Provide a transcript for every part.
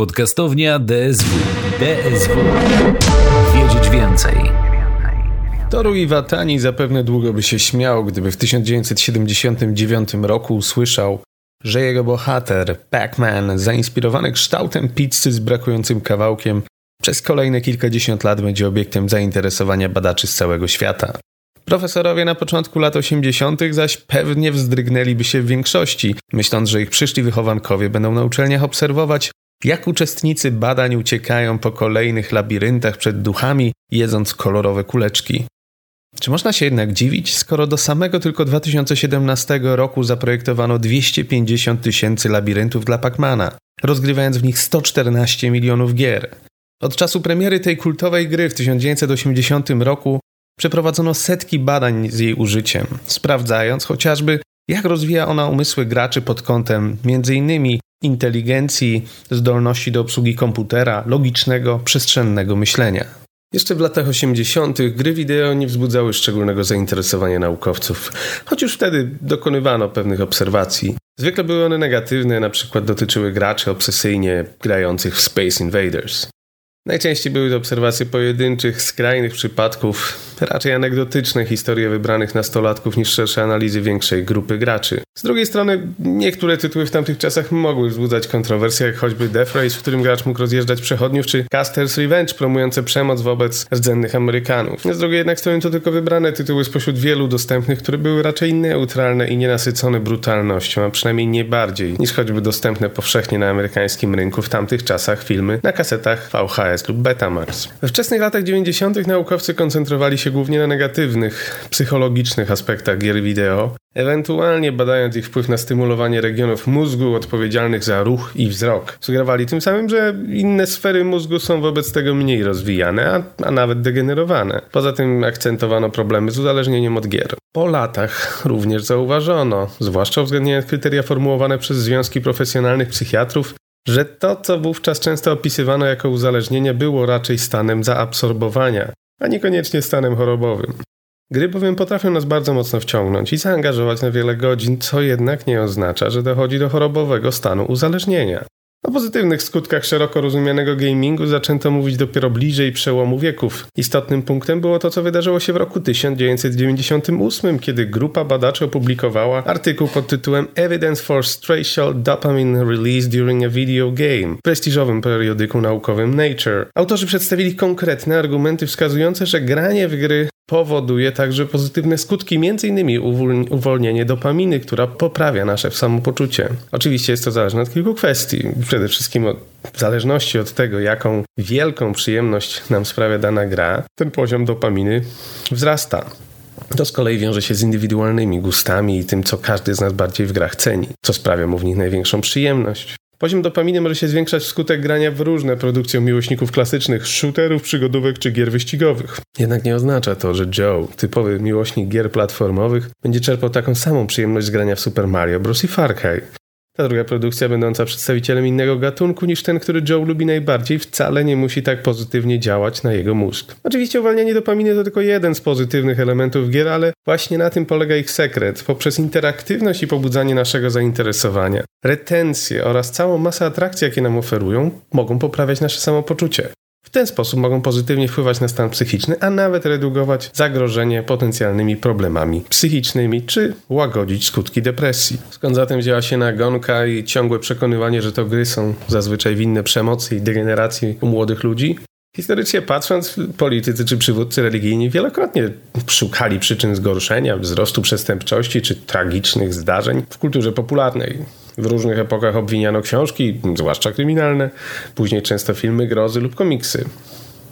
Podcastownia DSW. DSW. Wiedzieć więcej. Toru Iwatani zapewne długo by się śmiał, gdyby w 1979 roku usłyszał, że jego bohater, Pac-Man, zainspirowany kształtem pizzy z brakującym kawałkiem, przez kolejne kilkadziesiąt lat będzie obiektem zainteresowania badaczy z całego świata. Profesorowie na początku lat 80., zaś pewnie wzdrygnęliby się w większości, myśląc, że ich przyszli wychowankowie będą na uczelniach obserwować, jak uczestnicy badań uciekają po kolejnych labiryntach przed duchami, jedząc kolorowe kuleczki. Czy można się jednak dziwić, skoro do samego tylko 2017 roku zaprojektowano 250 tysięcy labiryntów dla Pacmana, rozgrywając w nich 114 milionów gier? Od czasu premiery tej kultowej gry w 1980 roku przeprowadzono setki badań z jej użyciem, sprawdzając chociażby, jak rozwija ona umysły graczy pod kątem m.in. inteligencji, zdolności do obsługi komputera, logicznego, przestrzennego myślenia. Jeszcze w latach 80. gry wideo nie wzbudzały szczególnego zainteresowania naukowców, choć już wtedy dokonywano pewnych obserwacji. Zwykle były one negatywne, na przykład dotyczyły graczy obsesyjnie grających w Space Invaders. Najczęściej były to obserwacje pojedynczych, skrajnych przypadków, raczej anegdotyczne historie wybranych nastolatków niż szersze analizy większej grupy graczy. Z drugiej strony, niektóre tytuły w tamtych czasach mogły wzbudzać kontrowersje, jak choćby Death Race, w którym gracz mógł rozjeżdżać przechodniów, czy Caster's Revenge, promujące przemoc wobec rdzennych Amerykanów. Z drugiej jednak strony to tylko wybrane tytuły spośród wielu dostępnych, które były raczej neutralne i nienasycone brutalnością, a przynajmniej nie bardziej niż choćby dostępne powszechnie na amerykańskim rynku w tamtych czasach filmy na kasetach VHS lub Betamax. We wczesnych latach 90. naukowcy koncentrowali się głównie na negatywnych, psychologicznych aspektach gier wideo, ewentualnie badając ich wpływ na stymulowanie regionów mózgu odpowiedzialnych za ruch i wzrok. Sugerowali tym samym, że inne sfery mózgu są wobec tego mniej rozwijane, a, a nawet degenerowane. Poza tym akcentowano problemy z uzależnieniem od gier. Po latach również zauważono, zwłaszcza uwzględniając kryteria formułowane przez związki profesjonalnych psychiatrów, że to, co wówczas często opisywano jako uzależnienie, było raczej stanem zaabsorbowania, a niekoniecznie stanem chorobowym. Gry bowiem potrafią nas bardzo mocno wciągnąć i zaangażować na wiele godzin, co jednak nie oznacza, że dochodzi do chorobowego stanu uzależnienia. O pozytywnych skutkach szeroko rozumianego gamingu zaczęto mówić dopiero bliżej przełomu wieków. Istotnym punktem było to, co wydarzyło się w roku 1998, kiedy grupa badaczy opublikowała artykuł pod tytułem Evidence for Spatial Dopamine Release During a Video Game w prestiżowym periodyku naukowym Nature. Autorzy przedstawili konkretne argumenty wskazujące, że granie w gry powoduje także pozytywne skutki, m.in. uwolnienie dopaminy, która poprawia nasze samopoczucie. Oczywiście jest to zależne od kilku kwestii. Przede wszystkim od, w zależności od tego, jaką wielką przyjemność nam sprawia dana gra, ten poziom dopaminy wzrasta. To z kolei wiąże się z indywidualnymi gustami i tym, co każdy z nas bardziej w grach ceni, co sprawia mu w nich największą przyjemność. Poziom dopaminy może się zwiększać wskutek grania w różne produkcje miłośników klasycznych, shooterów, przygodówek czy gier wyścigowych. Jednak nie oznacza to, że Joe, typowy miłośnik gier platformowych, będzie czerpał taką samą przyjemność z grania w Super Mario Bros. i Far Cry. Ta druga produkcja, będąca przedstawicielem innego gatunku niż ten, który Joe lubi najbardziej, wcale nie musi tak pozytywnie działać na jego mózg. Oczywiście uwalnianie dopaminy to tylko jeden z pozytywnych elementów gier, ale właśnie na tym polega ich sekret. Poprzez interaktywność i pobudzanie naszego zainteresowania, retencję oraz całą masę atrakcji, jakie nam oferują, mogą poprawiać nasze samopoczucie. W ten sposób mogą pozytywnie wpływać na stan psychiczny, a nawet redukować zagrożenie potencjalnymi problemami psychicznymi, czy łagodzić skutki depresji. Skąd zatem działa się nagonka i ciągłe przekonywanie, że to gry są zazwyczaj winne przemocy i degeneracji u młodych ludzi? Historycznie patrząc, politycy czy przywódcy religijni wielokrotnie szukali przyczyn zgorszenia, wzrostu przestępczości czy tragicznych zdarzeń w kulturze popularnej. W różnych epokach obwiniano książki, zwłaszcza kryminalne, później często filmy grozy lub komiksy.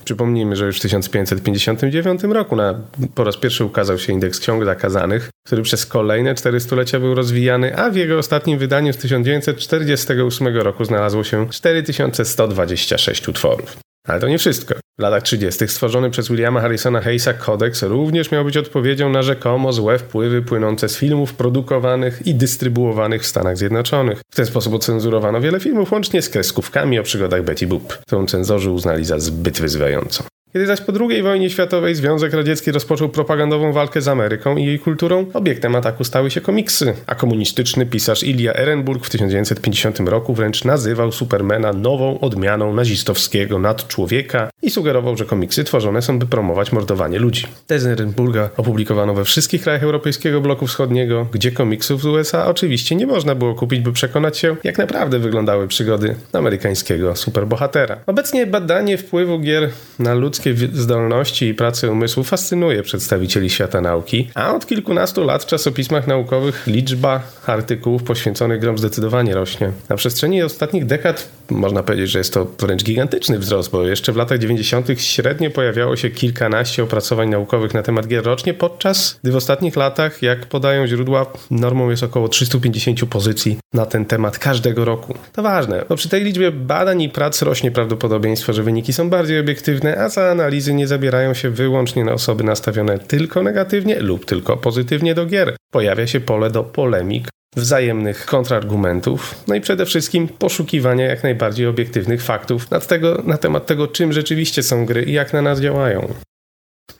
Przypomnijmy, że już w 1559 roku na, po raz pierwszy ukazał się indeks ksiąg zakazanych, który przez kolejne cztery stulecia był rozwijany, a w jego ostatnim wydaniu z 1948 roku znalazło się 4126 utworów. Ale to nie wszystko. W latach 30. stworzony przez Williama Harrisona Hayesa kodeks również miał być odpowiedzią na rzekomo złe wpływy płynące z filmów produkowanych i dystrybuowanych w Stanach Zjednoczonych. W ten sposób ocenzurowano wiele filmów, łącznie z kreskówkami o przygodach Betty Boop, którą cenzorzy uznali za zbyt wyzywającą. Kiedy zaś po II wojnie światowej Związek Radziecki rozpoczął propagandową walkę z Ameryką i jej kulturą, obiektem ataku stały się komiksy, a komunistyczny pisarz Ilya Ehrenburg w 1950 roku wręcz nazywał Supermana nową odmianą nazistowskiego nadczłowieka i sugerował, że komiksy tworzone są by promować mordowanie ludzi. Tezy Ehrenburga opublikowano we wszystkich krajach europejskiego bloku wschodniego, gdzie komiksów z USA oczywiście nie można było kupić, by przekonać się, jak naprawdę wyglądały przygody amerykańskiego superbohatera. Obecnie badanie wpływu gier na ludzkie ludzkie zdolności i pracę umysłu fascynuje przedstawicieli świata nauki, a od kilkunastu lat w czasopismach naukowych liczba artykułów poświęconych grom zdecydowanie rośnie. Na przestrzeni ostatnich dekad można powiedzieć, że jest to wręcz gigantyczny wzrost, bo jeszcze w latach 90. średnio pojawiało się kilkanaście opracowań naukowych na temat gier rocznie, podczas gdy w ostatnich latach, jak podają źródła, normą jest około 350 pozycji na ten temat każdego roku. To ważne, bo przy tej liczbie badań i prac rośnie prawdopodobieństwo, że wyniki są bardziej obiektywne, a za analizy nie zabierają się wyłącznie na osoby nastawione tylko negatywnie lub tylko pozytywnie do gier. Pojawia się pole do polemik, wzajemnych kontrargumentów, no i przede wszystkim poszukiwania jak najbardziej obiektywnych faktów na, tego, na temat tego, czym rzeczywiście są gry i jak na nas działają.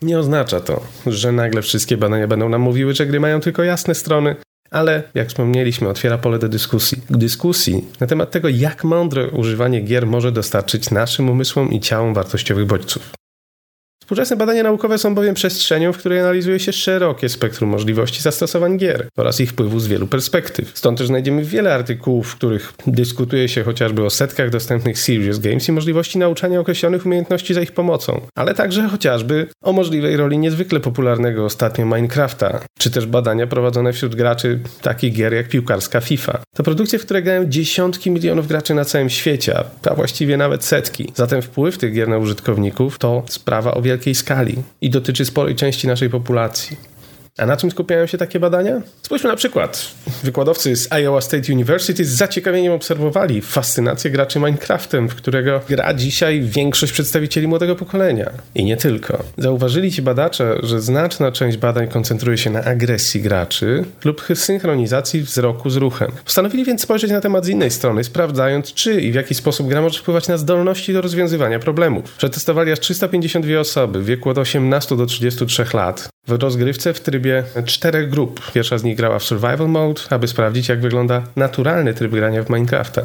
Nie oznacza to, że nagle wszystkie badania będą nam mówiły, że gry mają tylko jasne strony, ale jak wspomnieliśmy, otwiera pole do dyskusji. Dyskusji na temat tego, jak mądre używanie gier może dostarczyć naszym umysłom i ciałom wartościowych bodźców. Współczesne badania naukowe są bowiem przestrzenią, w której analizuje się szerokie spektrum możliwości zastosowań gier oraz ich wpływu z wielu perspektyw. Stąd też znajdziemy wiele artykułów, w których dyskutuje się chociażby o setkach dostępnych serious games i możliwości nauczania określonych umiejętności za ich pomocą, ale także chociażby o możliwej roli niezwykle popularnego ostatnio Minecrafta, czy też badania prowadzone wśród graczy takich gier jak piłkarska FIFA. To produkcje, w które grają dziesiątki milionów graczy na całym świecie, a właściwie nawet setki. Zatem wpływ tych gier na użytkowników to sprawa o wielkim wielkiej skali i dotyczy sporej części naszej populacji. A na czym skupiają się takie badania? Spójrzmy na przykład. Wykładowcy z Iowa State University z zaciekawieniem obserwowali fascynację graczy Minecraftem, w którego gra dzisiaj większość przedstawicieli młodego pokolenia. I nie tylko. Zauważyli ci badacze, że znaczna część badań koncentruje się na agresji graczy lub synchronizacji wzroku z ruchem. Postanowili więc spojrzeć na temat z innej strony, sprawdzając, czy i w jaki sposób gra może wpływać na zdolności do rozwiązywania problemów. Przetestowali aż 352 osoby w wieku od 18 do 33 lat w rozgrywce w trybie czterech grup. Pierwsza z nich grała w survival mode, aby sprawdzić jak wygląda naturalny tryb grania w Minecrafta.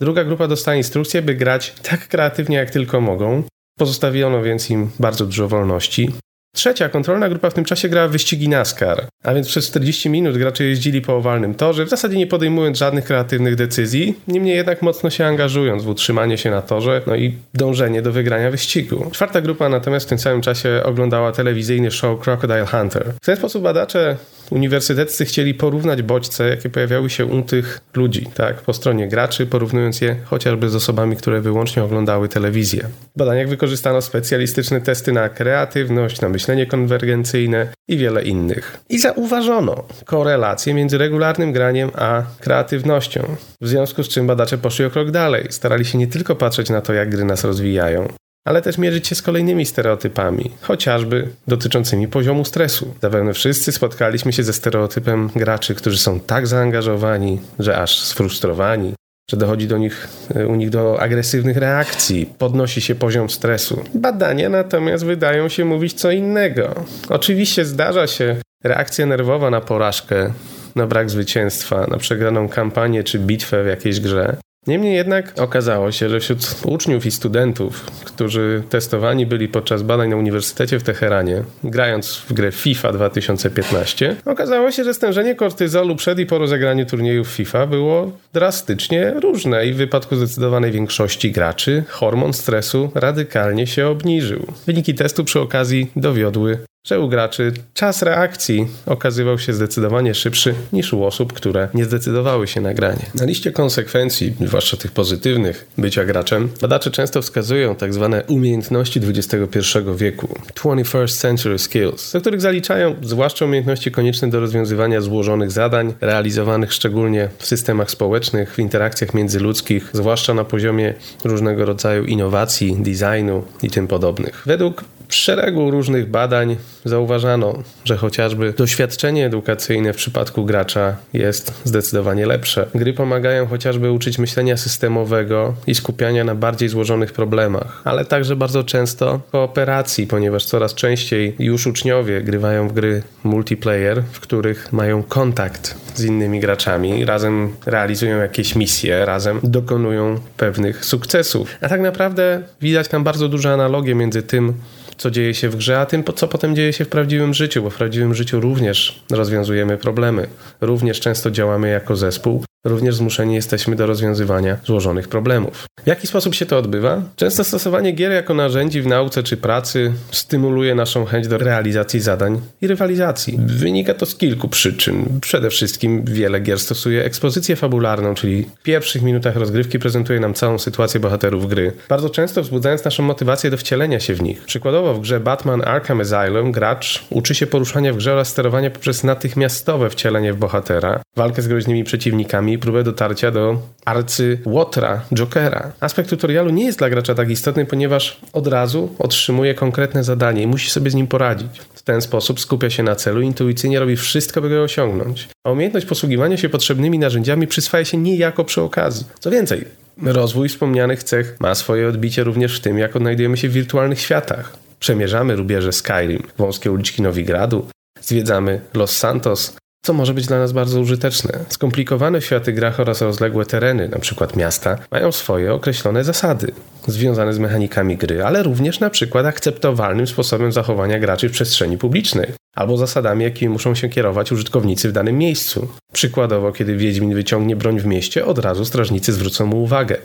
Druga grupa dostała instrukcję, by grać tak kreatywnie jak tylko mogą. Pozostawiono więc im bardzo dużo wolności. Trzecia kontrolna grupa w tym czasie grała wyścigi NASCAR, a więc przez 40 minut gracze jeździli po owalnym torze, w zasadzie nie podejmując żadnych kreatywnych decyzji, niemniej jednak mocno się angażując w utrzymanie się na torze, no i dążenie do wygrania wyścigu. Czwarta grupa natomiast w tym samym czasie oglądała telewizyjny show Crocodile Hunter. W ten sposób badacze uniwersyteccy chcieli porównać bodźce, jakie pojawiały się u tych ludzi, tak, po stronie graczy, porównując je chociażby z osobami, które wyłącznie oglądały telewizję. W badaniach wykorzystano specjalistyczne testy na kreatywność, na myślenie konwergencyjne i wiele innych. I zauważono korelację między regularnym graniem a kreatywnością. W związku z czym badacze poszli o krok dalej. Starali się nie tylko patrzeć na to, jak gry nas rozwijają, ale też mierzyć się z kolejnymi stereotypami, chociażby dotyczącymi poziomu stresu. Zapewne wszyscy spotkaliśmy się ze stereotypem graczy, którzy są tak zaangażowani, że aż sfrustrowani, że dochodzi do nich, e, u nich do agresywnych reakcji, podnosi się poziom stresu. Badania natomiast wydają się mówić co innego. Oczywiście zdarza się reakcja nerwowa na porażkę, na brak zwycięstwa, na przegraną kampanię czy bitwę w jakiejś grze, Niemniej jednak okazało się, że wśród uczniów i studentów, którzy testowani byli podczas badań na Uniwersytecie w Teheranie, grając w grę FIFA 2015, okazało się, że stężenie kortyzolu przed i po rozegraniu turniejów FIFA było drastycznie różne i w wypadku zdecydowanej większości graczy hormon stresu radykalnie się obniżył. Wyniki testu przy okazji dowiodły, że u graczy czas reakcji okazywał się zdecydowanie szybszy niż u osób, które nie zdecydowały się na granie. Na liście konsekwencji, zwłaszcza tych pozytywnych bycia graczem, badacze często wskazują tak zwane umiejętności XXI wieku, 21st century skills, do których zaliczają zwłaszcza umiejętności konieczne do rozwiązywania złożonych zadań, realizowanych szczególnie w systemach społecznych, w interakcjach międzyludzkich, zwłaszcza na poziomie różnego rodzaju innowacji, designu i tym podobnych. Według szeregu różnych badań zauważano, że chociażby doświadczenie edukacyjne w przypadku gracza jest zdecydowanie lepsze. Gry pomagają chociażby uczyć myślenia systemowego i skupiania na bardziej złożonych problemach, ale także bardzo często kooperacji, ponieważ coraz częściej już uczniowie grywają w gry multiplayer, w których mają kontakt z innymi graczami, razem realizują jakieś misje, razem dokonują pewnych sukcesów. A tak naprawdę widać tam bardzo duże analogie między tym, co dzieje się w grze, a tym, co potem dzieje się w prawdziwym życiu, bo w prawdziwym życiu również rozwiązujemy problemy, również często działamy jako zespół, również zmuszeni jesteśmy do rozwiązywania złożonych problemów. W jaki sposób się to odbywa? Często stosowanie gier jako narzędzi w nauce czy pracy stymuluje naszą chęć do realizacji zadań i rywalizacji. Wynika to z kilku przyczyn. Przede wszystkim wiele gier stosuje ekspozycję fabularną, czyli w pierwszych minutach rozgrywki prezentuje nam całą sytuację bohaterów gry, bardzo często wzbudzając naszą motywację do wcielenia się w nich. Przykładowo w grze Batman Arkham Asylum gracz uczy się poruszania w grze oraz sterowania poprzez natychmiastowe wcielenie w bohatera, walkę z groźnymi przeciwnikami i próbę dotarcia do arcy Łotra, Jokera. Aspekt tutorialu nie jest dla gracza tak istotny, ponieważ od razu otrzymuje konkretne zadanie i musi sobie z nim poradzić. W ten sposób skupia się na celu i intuicyjnie robi wszystko, by go osiągnąć. A umiejętność posługiwania się potrzebnymi narzędziami przyswaja się niejako przy okazji. Co więcej, rozwój wspomnianych cech ma swoje odbicie również w tym, jak odnajdujemy się w wirtualnych światach. Przemierzamy rubieże Skyrim, wąskie uliczki Nowigradu, zwiedzamy Los Santos, co może być dla nas bardzo użyteczne. Skomplikowane światy grach oraz rozległe tereny, np. miasta, mają swoje określone zasady związane z mechanikami gry, ale również na przykład akceptowalnym sposobem zachowania graczy w przestrzeni publicznej, albo zasadami, jakimi muszą się kierować użytkownicy w danym miejscu. Przykładowo, kiedy Wiedźmin wyciągnie broń w mieście, od razu strażnicy zwrócą mu uwagę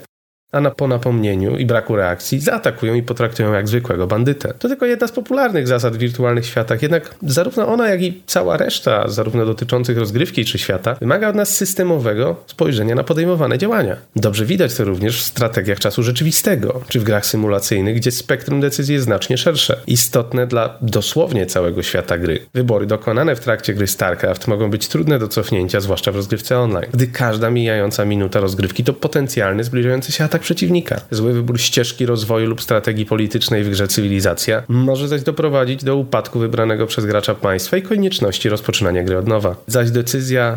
a na, po napomnieniu i braku reakcji zaatakują i potraktują jak zwykłego bandytę. To tylko jedna z popularnych zasad w wirtualnych światach, jednak zarówno ona, jak i cała reszta, zarówno dotyczących rozgrywki czy świata, wymaga od nas systemowego spojrzenia na podejmowane działania. Dobrze widać to również w strategiach czasu rzeczywistego, czy w grach symulacyjnych, gdzie spektrum decyzji jest znacznie szersze, istotne dla dosłownie całego świata gry. Wybory dokonane w trakcie gry StarCraft mogą być trudne do cofnięcia, zwłaszcza w rozgrywce online, gdy każda mijająca minuta rozgrywki to potencjalny zbliżający się atak przeciwnika. Zły wybór ścieżki rozwoju lub strategii politycznej w grze Cywilizacja może zaś doprowadzić do upadku wybranego przez gracza państwa i konieczności rozpoczynania gry od nowa. Zaś decyzja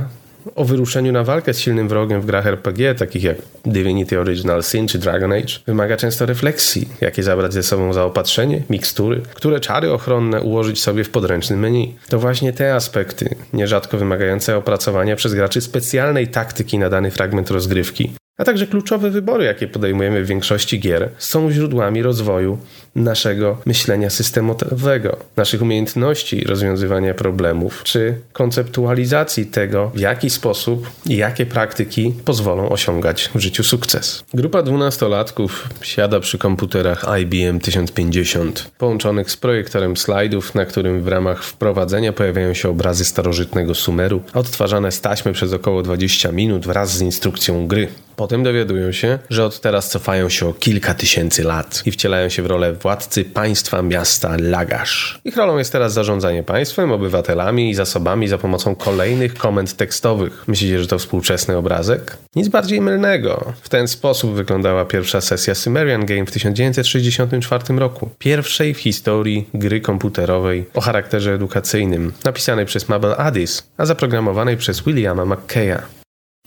o wyruszeniu na walkę z silnym wrogiem w grach RPG, takich jak Divinity Original Sin czy Dragon Age, wymaga często refleksji, jakie zabrać ze sobą zaopatrzenie, mikstury, które czary ochronne ułożyć sobie w podręcznym menu. To właśnie te aspekty, nierzadko wymagające opracowania przez graczy specjalnej taktyki na dany fragment rozgrywki, a także kluczowe wybory, jakie podejmujemy w większości gier, są źródłami rozwoju naszego myślenia systemowego, naszych umiejętności rozwiązywania problemów, czy konceptualizacji tego, w jaki sposób i jakie praktyki pozwolą osiągać w życiu sukces. Grupa dwunastolatków siada przy komputerach IBM 1050, połączonych z projektorem slajdów, na którym w ramach wprowadzenia pojawiają się obrazy starożytnego Sumeru, odtwarzane z taśmy przez około 20 minut wraz z instrukcją gry. Potem dowiadują się, że od teraz cofają się o kilka tysięcy lat i wcielają się w rolę władcy państwa miasta Lagasz. Ich rolą jest teraz zarządzanie państwem, obywatelami i zasobami za pomocą kolejnych komend tekstowych. Myślicie, że to współczesny obrazek? Nic bardziej mylnego. W ten sposób wyglądała pierwsza sesja Sumerian Game w 1964 roku. Pierwszej w historii gry komputerowej o charakterze edukacyjnym, napisanej przez Mabel Addis, a zaprogramowanej przez Williama McKeya.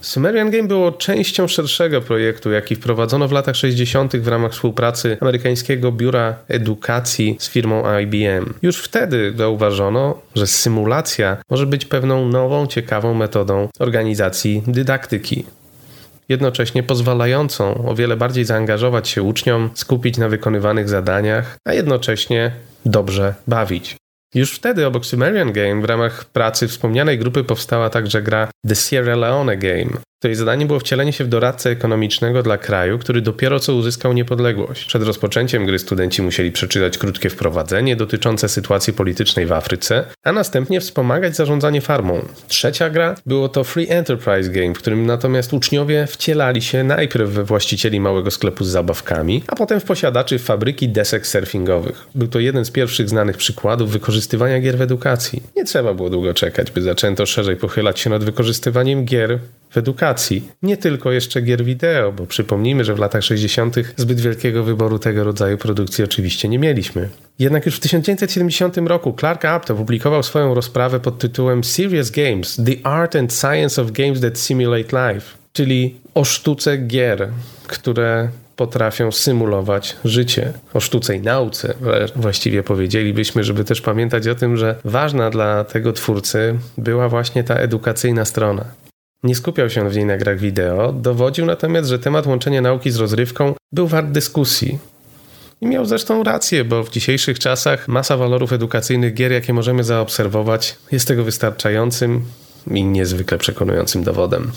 Sumerian Game było częścią szerszego projektu, jaki wprowadzono w latach 60. w ramach współpracy amerykańskiego biura edukacji z firmą IBM. Już wtedy zauważono, że symulacja może być pewną nową, ciekawą metodą organizacji dydaktyki jednocześnie pozwalającą o wiele bardziej zaangażować się uczniom, skupić na wykonywanych zadaniach, a jednocześnie dobrze bawić. Już wtedy obok Sumerian Game w ramach pracy wspomnianej grupy powstała także gra The Sierra Leone Game, jej zadaniem było wcielenie się w doradcę ekonomicznego dla kraju, który dopiero co uzyskał niepodległość. Przed rozpoczęciem gry studenci musieli przeczytać krótkie wprowadzenie dotyczące sytuacji politycznej w Afryce, a następnie wspomagać zarządzanie farmą. Trzecia gra było to Free Enterprise Game, w którym natomiast uczniowie wcielali się najpierw we właścicieli małego sklepu z zabawkami, a potem w posiadaczy fabryki desek surfingowych. Był to jeden z pierwszych znanych przykładów wykorzystywania gier w edukacji. Nie trzeba było długo czekać, by zaczęto szerzej pochylać się nad wykorzystywaniem gier w edukacji. Nie tylko jeszcze gier wideo, bo przypomnijmy, że w latach 60. zbyt wielkiego wyboru tego rodzaju produkcji oczywiście nie mieliśmy. Jednak już w 1970 roku Clark Abt opublikował swoją rozprawę pod tytułem Serious Games: The Art and Science of Games That Simulate Life, czyli o sztuce gier, które potrafią symulować życie. O sztuce i nauce właściwie powiedzielibyśmy, żeby też pamiętać o tym, że ważna dla tego twórcy była właśnie ta edukacyjna strona. Nie skupiał się w niej na grach wideo, dowodził natomiast, że temat łączenia nauki z rozrywką był wart dyskusji. I miał zresztą rację, bo w dzisiejszych czasach masa walorów edukacyjnych gier, jakie możemy zaobserwować, jest tego wystarczającym i niezwykle przekonującym dowodem.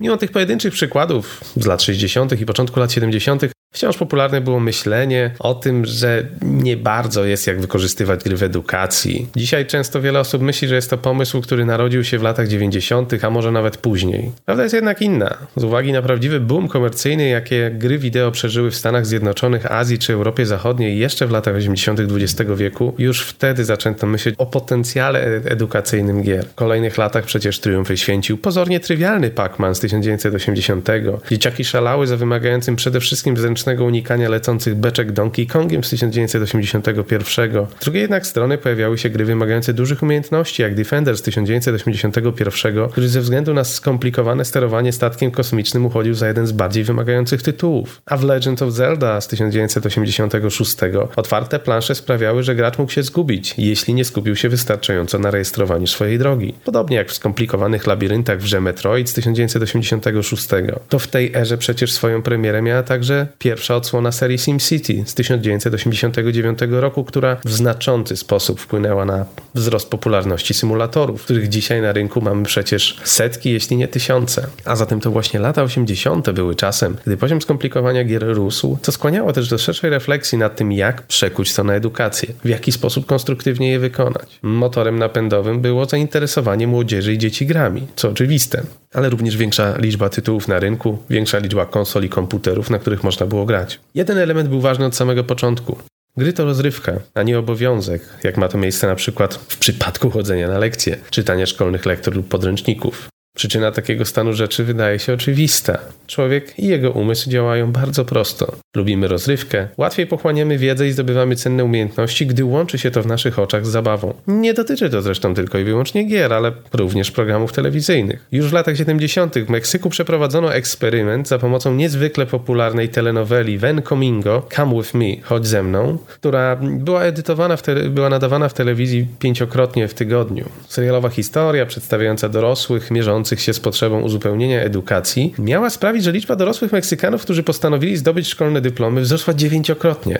Mimo tych pojedynczych przykładów z lat 60. i początku lat 70., Wciąż popularne było myślenie o tym, że nie bardzo jest jak wykorzystywać gry w edukacji. Dzisiaj często wiele osób myśli, że jest to pomysł, który narodził się w latach 90., a może nawet później. Prawda jest jednak inna. Z uwagi na prawdziwy boom komercyjny, jakie gry wideo przeżyły w Stanach Zjednoczonych, Azji czy Europie Zachodniej jeszcze w latach 80. XX wieku, już wtedy zaczęto myśleć o potencjale edukacyjnym gier. W kolejnych latach przecież triumfy święcił pozornie trywialny Pac-Man z 1980. Dzieciaki szalały za wymagającym przede wszystkim zręcznością unikania lecących beczek Donkey Kongiem z 1981. Z drugiej jednak strony pojawiały się gry wymagające dużych umiejętności, jak Defender z 1981, który ze względu na skomplikowane sterowanie statkiem kosmicznym uchodził za jeden z bardziej wymagających tytułów. A w Legend of Zelda z 1986 otwarte plansze sprawiały, że gracz mógł się zgubić, jeśli nie skupił się wystarczająco na rejestrowaniu swojej drogi. Podobnie jak w skomplikowanych labiryntach w Metroid z 1986. To w tej erze przecież swoją premierę miała także pierwsza pierwsza odsłona serii SimCity z 1989 roku, która w znaczący sposób wpłynęła na wzrost popularności symulatorów, których dzisiaj na rynku mamy przecież setki, jeśli nie tysiące. A zatem to właśnie lata 80. były czasem, gdy poziom skomplikowania gier rósł, co skłaniało też do szerszej refleksji nad tym, jak przekuć to na edukację, w jaki sposób konstruktywnie je wykonać. Motorem napędowym było zainteresowanie młodzieży i dzieci grami, co oczywiste, ale również większa liczba tytułów na rynku, większa liczba konsol i komputerów, na których można było grać. Jeden element był ważny od samego początku. Gry to rozrywka, a nie obowiązek, jak ma to miejsce na przykład w przypadku chodzenia na lekcje, czytania szkolnych lektur lub podręczników. Przyczyna takiego stanu rzeczy wydaje się oczywista. Człowiek i jego umysł działają bardzo prosto. Lubimy rozrywkę, łatwiej pochłaniamy wiedzę i zdobywamy cenne umiejętności, gdy łączy się to w naszych oczach z zabawą. Nie dotyczy to zresztą tylko i wyłącznie gier, ale również programów telewizyjnych. Już w latach 70. w Meksyku przeprowadzono eksperyment za pomocą niezwykle popularnej telenoweli Ven Comingo Come With Me, chodź ze mną, która była edytowana, była nadawana w telewizji pięciokrotnie w tygodniu. Serialowa historia przedstawiająca dorosłych, mierzących mierzących się z potrzebą uzupełnienia edukacji, miała sprawić, że liczba dorosłych Meksykanów, którzy postanowili zdobyć szkolne dyplomy, wzrosła dziewięciokrotnie.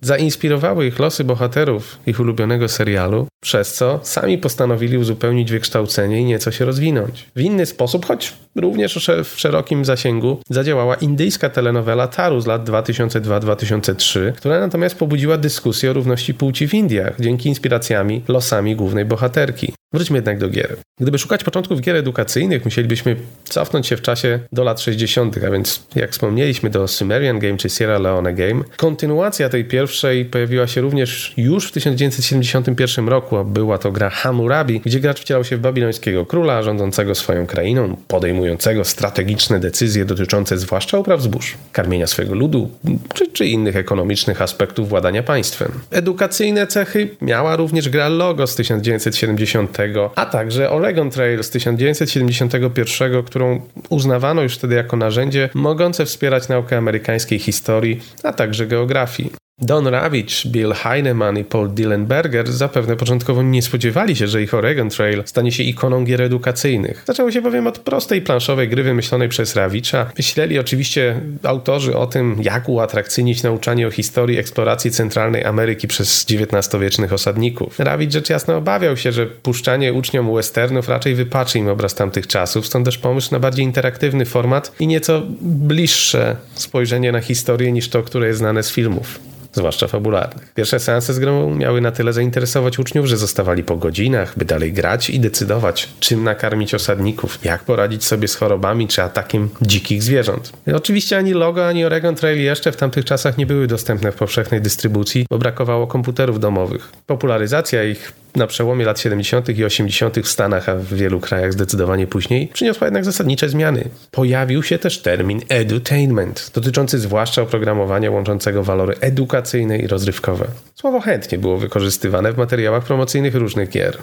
Zainspirowały ich losy bohaterów ich ulubionego serialu, przez co sami postanowili uzupełnić wykształcenie i nieco się rozwinąć. W inny sposób, choć również w szerokim zasięgu, zadziałała indyjska telenowela Taru z lat 2002-2003, która natomiast pobudziła dyskusję o równości płci w Indiach dzięki inspiracjami losami głównej bohaterki. Wróćmy jednak do gier. Gdyby szukać początków gier edukacyjnych, musielibyśmy cofnąć się w czasie do lat 60., a więc jak wspomnieliśmy do Sumerian Game czy Sierra Leone Game. Kontynuacja tej pierwszej pojawiła się również już w 1971 roku, a była to gra Hammurabi, gdzie gracz wcielał się w babilońskiego króla rządzącego swoją krainą, podejmującego strategiczne decyzje dotyczące zwłaszcza upraw zbóż, karmienia swojego ludu czy, czy innych ekonomicznych aspektów władania państwem. Edukacyjne cechy miała również gra Logo z 1970 a także Oregon Trail z 1971, którą uznawano już wtedy jako narzędzie mogące wspierać naukę amerykańskiej historii, a także geografii. Don Ravitch, Bill Heinemann i Paul Dillenberger zapewne początkowo nie spodziewali się, że ich Oregon Trail stanie się ikoną gier edukacyjnych. Zaczęło się bowiem od prostej planszowej gry wymyślonej przez Ravitcha. Myśleli oczywiście autorzy o tym, jak uatrakcyjnić nauczanie o historii eksploracji centralnej Ameryki przez XIX-wiecznych osadników. Ravitch rzecz jasna obawiał się, że puszczanie uczniom westernów raczej wypaczy im obraz tamtych czasów, stąd też pomysł na bardziej interaktywny format i nieco bliższe spojrzenie na historię niż to, które jest znane z filmów zwłaszcza fabularnych. Pierwsze seanse z grą miały na tyle zainteresować uczniów, że zostawali po godzinach, by dalej grać i decydować, czym nakarmić osadników, jak poradzić sobie z chorobami czy atakiem dzikich zwierząt. Oczywiście ani Logo, ani Oregon Trail jeszcze w tamtych czasach nie były dostępne w powszechnej dystrybucji, bo brakowało komputerów domowych. Popularyzacja ich na przełomie lat 70. i 80. w Stanach, a w wielu krajach zdecydowanie później, przyniosła jednak zasadnicze zmiany. Pojawił się też termin edutainment, dotyczący zwłaszcza oprogramowania łączącego walory edukacyjne i rozrywkowe. Słowo chętnie było wykorzystywane w materiałach promocyjnych różnych gier.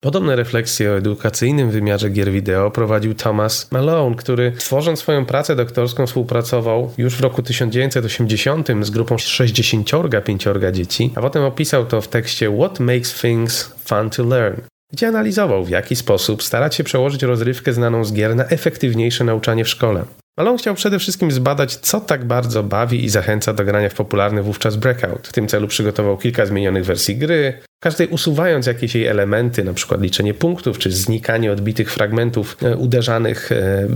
Podobne refleksje o edukacyjnym wymiarze gier wideo prowadził Thomas Malone, który tworząc swoją pracę doktorską współpracował już w roku 1980 z grupą 65 dzieci, a potem opisał to w tekście What Makes Things Fun to Learn, gdzie analizował w jaki sposób starać się przełożyć rozrywkę znaną z gier na efektywniejsze nauczanie w szkole. Malone chciał przede wszystkim zbadać, co tak bardzo bawi i zachęca do grania w popularny wówczas Breakout. W tym celu przygotował kilka zmienionych wersji gry, każdej usuwając jakieś jej elementy, np. liczenie punktów czy znikanie odbitych fragmentów e, uderzanych e,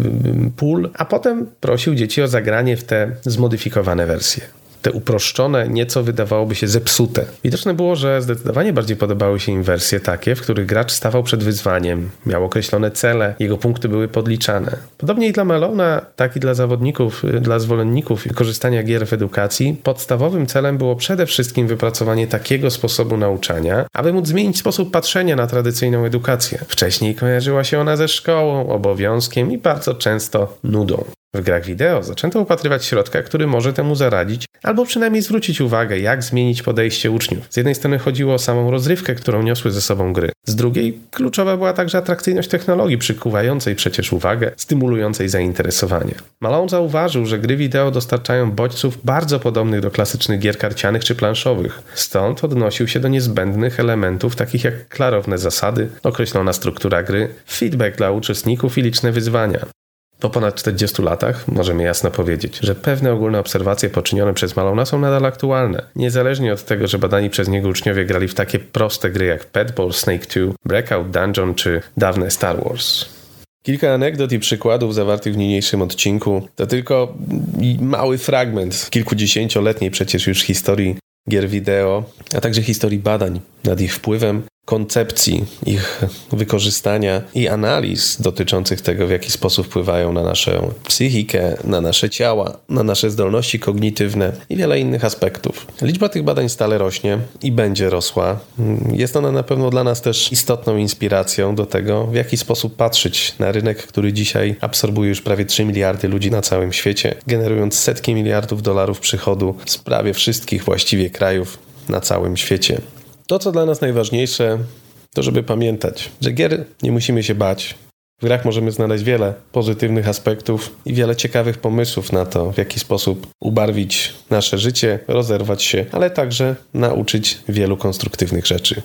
pól, a potem prosił dzieci o zagranie w te zmodyfikowane wersje te uproszczone, nieco wydawałoby się zepsute. Widoczne było, że zdecydowanie bardziej podobały się im wersje takie, w których gracz stawał przed wyzwaniem, miał określone cele, jego punkty były podliczane. Podobnie i dla Melona, tak i dla zawodników, y, dla zwolenników korzystania gier w edukacji, podstawowym celem było przede wszystkim wypracowanie takiego sposobu nauczania, aby móc zmienić sposób patrzenia na tradycyjną edukację. Wcześniej kojarzyła się ona ze szkołą, obowiązkiem i bardzo często nudą. W grach wideo zaczęto upatrywać środka, który może temu zaradzić, albo przynajmniej zwrócić uwagę, jak zmienić podejście uczniów. Z jednej strony chodziło o samą rozrywkę, którą niosły ze sobą gry. Z drugiej kluczowa była także atrakcyjność technologii, przykuwającej przecież uwagę, stymulującej zainteresowanie. Malone zauważył, że gry wideo dostarczają bodźców bardzo podobnych do klasycznych gier karcianych czy planszowych. Stąd odnosił się do niezbędnych elementów takich jak klarowne zasady, określona struktura gry, feedback dla uczestników i liczne wyzwania. Po ponad 40 latach możemy jasno powiedzieć, że pewne ogólne obserwacje poczynione przez Malona są nadal aktualne, niezależnie od tego, że badani przez niego uczniowie grali w takie proste gry jak Petball, Snake 2, Breakout Dungeon czy dawne Star Wars. Kilka anegdot i przykładów zawartych w niniejszym odcinku to tylko mały fragment kilkudziesięcioletniej przecież już historii gier wideo, a także historii badań nad ich wpływem koncepcji ich wykorzystania i analiz dotyczących tego, w jaki sposób wpływają na naszą psychikę, na nasze ciała, na nasze zdolności kognitywne i wiele innych aspektów. Liczba tych badań stale rośnie i będzie rosła. Jest ona na pewno dla nas też istotną inspiracją do tego, w jaki sposób patrzeć na rynek, który dzisiaj absorbuje już prawie 3 miliardy ludzi na całym świecie, generując setki miliardów dolarów przychodu z prawie wszystkich właściwie krajów na całym świecie. To, co dla nas najważniejsze, to żeby pamiętać, że gier nie musimy się bać. W grach możemy znaleźć wiele pozytywnych aspektów i wiele ciekawych pomysłów na to, w jaki sposób ubarwić nasze życie, rozerwać się, ale także nauczyć wielu konstruktywnych rzeczy.